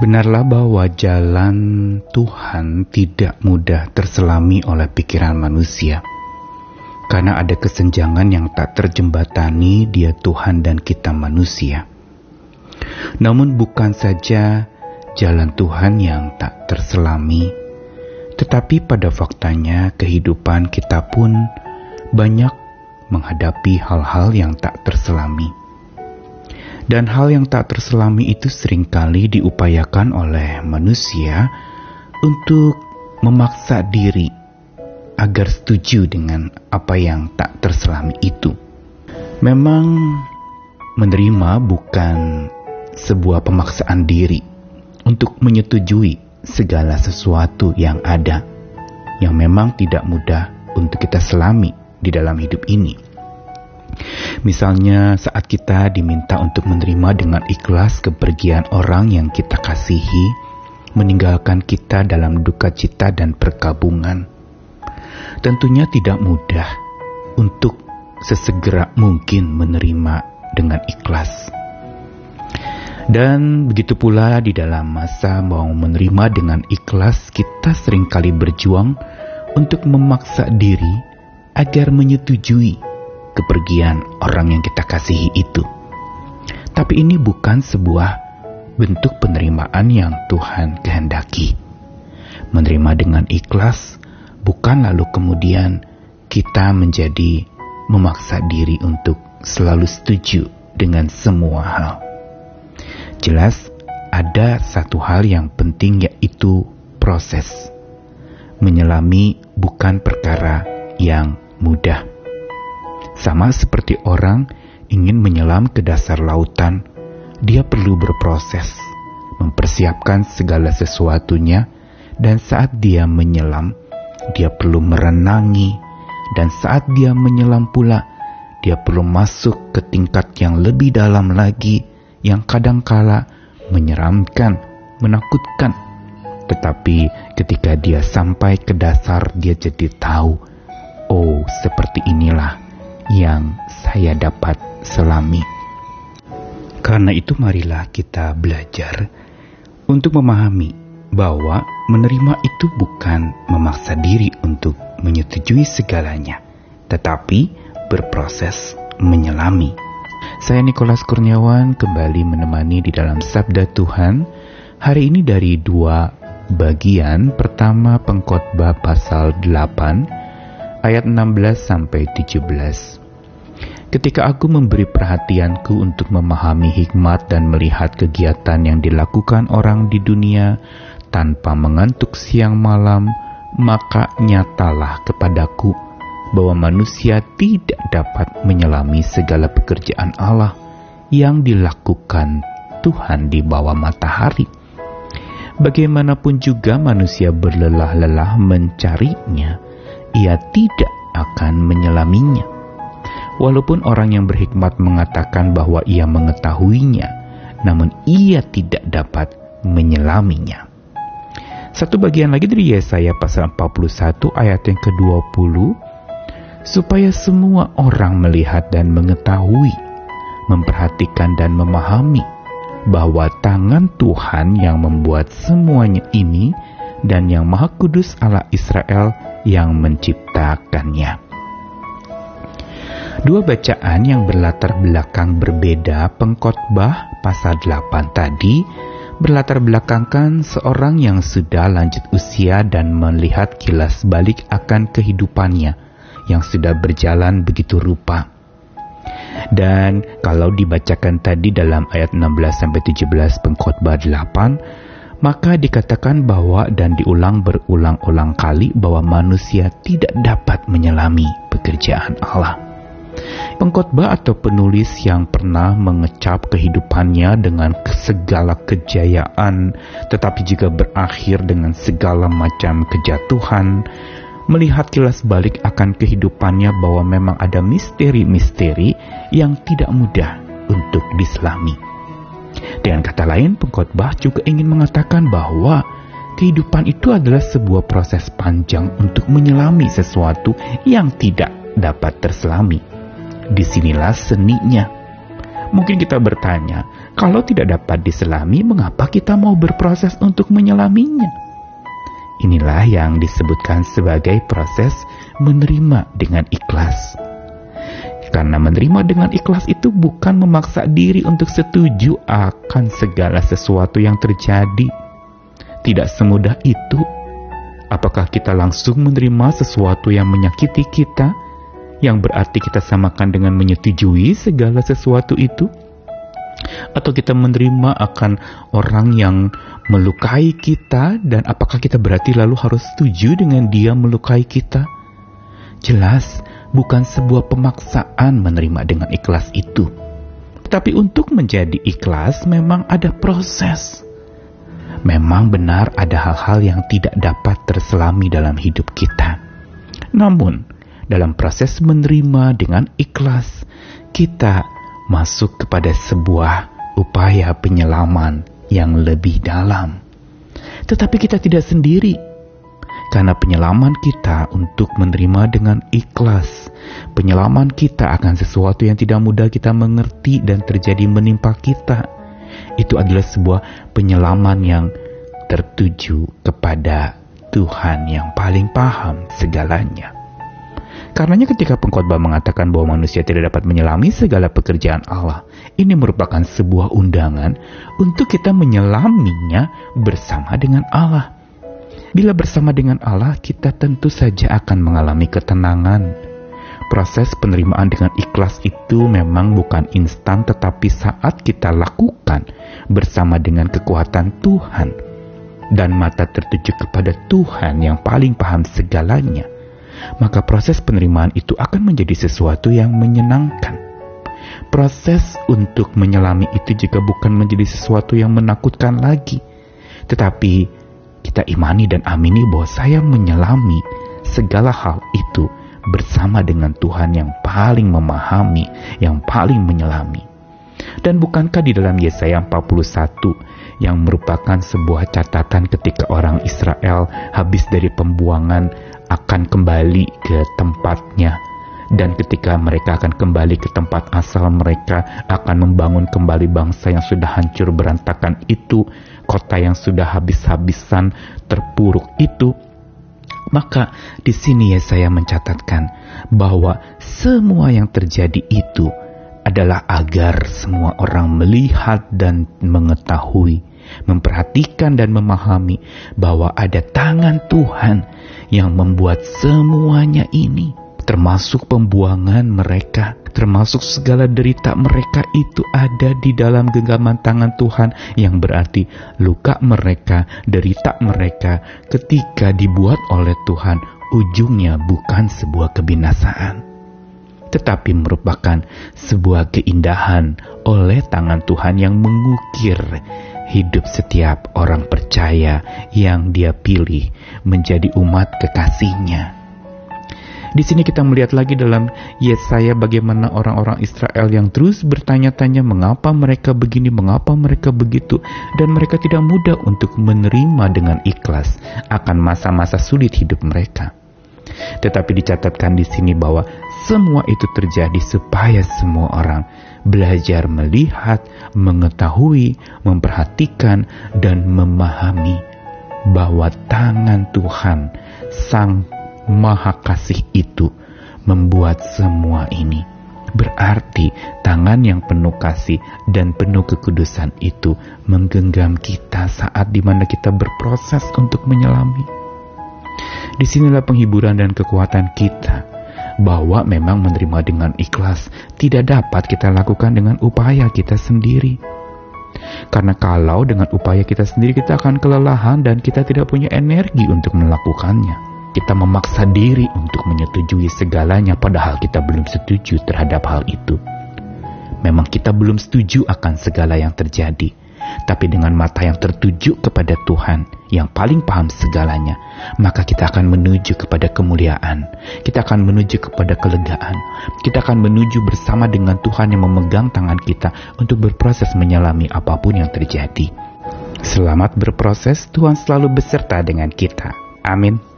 Benarlah bahwa jalan Tuhan tidak mudah terselami oleh pikiran manusia. Karena ada kesenjangan yang tak terjembatani dia Tuhan dan kita manusia. Namun bukan saja jalan Tuhan yang tak terselami, tetapi pada faktanya kehidupan kita pun banyak menghadapi hal-hal yang tak terselami. Dan hal yang tak terselami itu sering kali diupayakan oleh manusia untuk memaksa diri agar setuju dengan apa yang tak terselami itu. Memang menerima bukan sebuah pemaksaan diri untuk menyetujui segala sesuatu yang ada yang memang tidak mudah untuk kita selami di dalam hidup ini. Misalnya saat kita diminta untuk menerima dengan ikhlas kepergian orang yang kita kasihi, meninggalkan kita dalam duka cita dan perkabungan. Tentunya tidak mudah untuk sesegera mungkin menerima dengan ikhlas. Dan begitu pula di dalam masa mau menerima dengan ikhlas, kita sering kali berjuang untuk memaksa diri agar menyetujui kepergian orang yang kita kasihi itu. Tapi ini bukan sebuah bentuk penerimaan yang Tuhan kehendaki. Menerima dengan ikhlas bukan lalu kemudian kita menjadi memaksa diri untuk selalu setuju dengan semua hal. Jelas ada satu hal yang penting yaitu proses. Menyelami bukan perkara yang mudah. Sama seperti orang ingin menyelam ke dasar lautan, dia perlu berproses, mempersiapkan segala sesuatunya, dan saat dia menyelam, dia perlu merenangi, dan saat dia menyelam pula, dia perlu masuk ke tingkat yang lebih dalam lagi, yang kadangkala menyeramkan, menakutkan. Tetapi ketika dia sampai ke dasar, dia jadi tahu, oh, seperti inilah yang saya dapat selami. Karena itu marilah kita belajar untuk memahami bahwa menerima itu bukan memaksa diri untuk menyetujui segalanya, tetapi berproses menyelami. Saya Nikolas Kurniawan kembali menemani di dalam Sabda Tuhan hari ini dari dua bagian. Pertama pengkhotbah pasal 8 ayat 16 sampai 17. Ketika aku memberi perhatianku untuk memahami hikmat dan melihat kegiatan yang dilakukan orang di dunia tanpa mengantuk siang malam, maka nyatalah kepadaku bahwa manusia tidak dapat menyelami segala pekerjaan Allah yang dilakukan Tuhan di bawah matahari. Bagaimanapun juga manusia berlelah-lelah mencarinya, ia tidak akan menyelaminya Walaupun orang yang berhikmat mengatakan bahwa ia mengetahuinya, namun ia tidak dapat menyelaminya. Satu bagian lagi dari Yesaya pasal 41 ayat yang ke-20, supaya semua orang melihat dan mengetahui, memperhatikan dan memahami bahwa tangan Tuhan yang membuat semuanya ini dan yang Maha Kudus Allah Israel yang menciptakannya. Dua bacaan yang berlatar belakang berbeda pengkhotbah pasal 8 tadi berlatar belakangkan seorang yang sudah lanjut usia dan melihat kilas balik akan kehidupannya yang sudah berjalan begitu rupa. Dan kalau dibacakan tadi dalam ayat 16 sampai 17 pengkhotbah 8, maka dikatakan bahwa dan diulang berulang-ulang kali bahwa manusia tidak dapat menyelami pekerjaan Allah. Pengkhotbah atau penulis yang pernah mengecap kehidupannya dengan segala kejayaan, tetapi juga berakhir dengan segala macam kejatuhan, melihat kilas balik akan kehidupannya bahwa memang ada misteri-misteri yang tidak mudah untuk diselami. Dengan kata lain, pengkhotbah juga ingin mengatakan bahwa kehidupan itu adalah sebuah proses panjang untuk menyelami sesuatu yang tidak dapat terselami di sinilah seninya. Mungkin kita bertanya, kalau tidak dapat diselami, mengapa kita mau berproses untuk menyelaminya? Inilah yang disebutkan sebagai proses menerima dengan ikhlas. Karena menerima dengan ikhlas itu bukan memaksa diri untuk setuju akan segala sesuatu yang terjadi. Tidak semudah itu. Apakah kita langsung menerima sesuatu yang menyakiti kita? Yang berarti kita samakan dengan menyetujui segala sesuatu itu? Atau kita menerima akan orang yang melukai kita dan apakah kita berarti lalu harus setuju dengan dia melukai kita? Jelas, bukan sebuah pemaksaan menerima dengan ikhlas itu. Tapi untuk menjadi ikhlas memang ada proses. Memang benar ada hal-hal yang tidak dapat terselami dalam hidup kita. Namun, dalam proses menerima dengan ikhlas, kita masuk kepada sebuah upaya penyelaman yang lebih dalam. Tetapi kita tidak sendiri, karena penyelaman kita untuk menerima dengan ikhlas. Penyelaman kita akan sesuatu yang tidak mudah kita mengerti dan terjadi menimpa kita. Itu adalah sebuah penyelaman yang tertuju kepada Tuhan yang paling paham segalanya. Karenanya ketika pengkhotbah mengatakan bahwa manusia tidak dapat menyelami segala pekerjaan Allah, ini merupakan sebuah undangan untuk kita menyelaminya bersama dengan Allah. Bila bersama dengan Allah, kita tentu saja akan mengalami ketenangan. Proses penerimaan dengan ikhlas itu memang bukan instan, tetapi saat kita lakukan bersama dengan kekuatan Tuhan dan mata tertuju kepada Tuhan yang paling paham segalanya maka proses penerimaan itu akan menjadi sesuatu yang menyenangkan. Proses untuk menyelami itu juga bukan menjadi sesuatu yang menakutkan lagi, tetapi kita imani dan amini bahwa saya menyelami segala hal itu bersama dengan Tuhan yang paling memahami, yang paling menyelami. Dan bukankah di dalam Yesaya 41 yang merupakan sebuah catatan ketika orang Israel habis dari pembuangan akan kembali ke tempatnya. Dan ketika mereka akan kembali ke tempat asal mereka akan membangun kembali bangsa yang sudah hancur berantakan itu kota yang sudah habis-habisan terpuruk itu. Maka di sini ya saya mencatatkan bahwa semua yang terjadi itu adalah agar semua orang melihat dan mengetahui memperhatikan dan memahami bahwa ada tangan Tuhan yang membuat semuanya ini, termasuk pembuangan mereka, termasuk segala derita mereka itu ada di dalam genggaman tangan Tuhan yang berarti luka mereka, derita mereka ketika dibuat oleh Tuhan ujungnya bukan sebuah kebinasaan tetapi merupakan sebuah keindahan oleh tangan Tuhan yang mengukir hidup setiap orang percaya yang dia pilih menjadi umat kekasihnya. Di sini kita melihat lagi dalam Yesaya bagaimana orang-orang Israel yang terus bertanya-tanya mengapa mereka begini, mengapa mereka begitu, dan mereka tidak mudah untuk menerima dengan ikhlas akan masa-masa sulit hidup mereka. Tetapi dicatatkan di sini bahwa semua itu terjadi supaya semua orang belajar melihat, mengetahui, memperhatikan, dan memahami bahwa tangan Tuhan, Sang Maha Kasih itu, membuat semua ini. Berarti tangan yang penuh kasih dan penuh kekudusan itu menggenggam kita saat di mana kita berproses untuk menyelami. Di sinilah penghiburan dan kekuatan kita bahwa memang menerima dengan ikhlas tidak dapat kita lakukan dengan upaya kita sendiri. Karena kalau dengan upaya kita sendiri kita akan kelelahan dan kita tidak punya energi untuk melakukannya. Kita memaksa diri untuk menyetujui segalanya padahal kita belum setuju terhadap hal itu. Memang kita belum setuju akan segala yang terjadi tapi dengan mata yang tertuju kepada Tuhan yang paling paham segalanya, maka kita akan menuju kepada kemuliaan, kita akan menuju kepada kelegaan, kita akan menuju bersama dengan Tuhan yang memegang tangan kita untuk berproses menyelami apa pun yang terjadi. Selamat berproses, Tuhan selalu beserta dengan kita. Amin.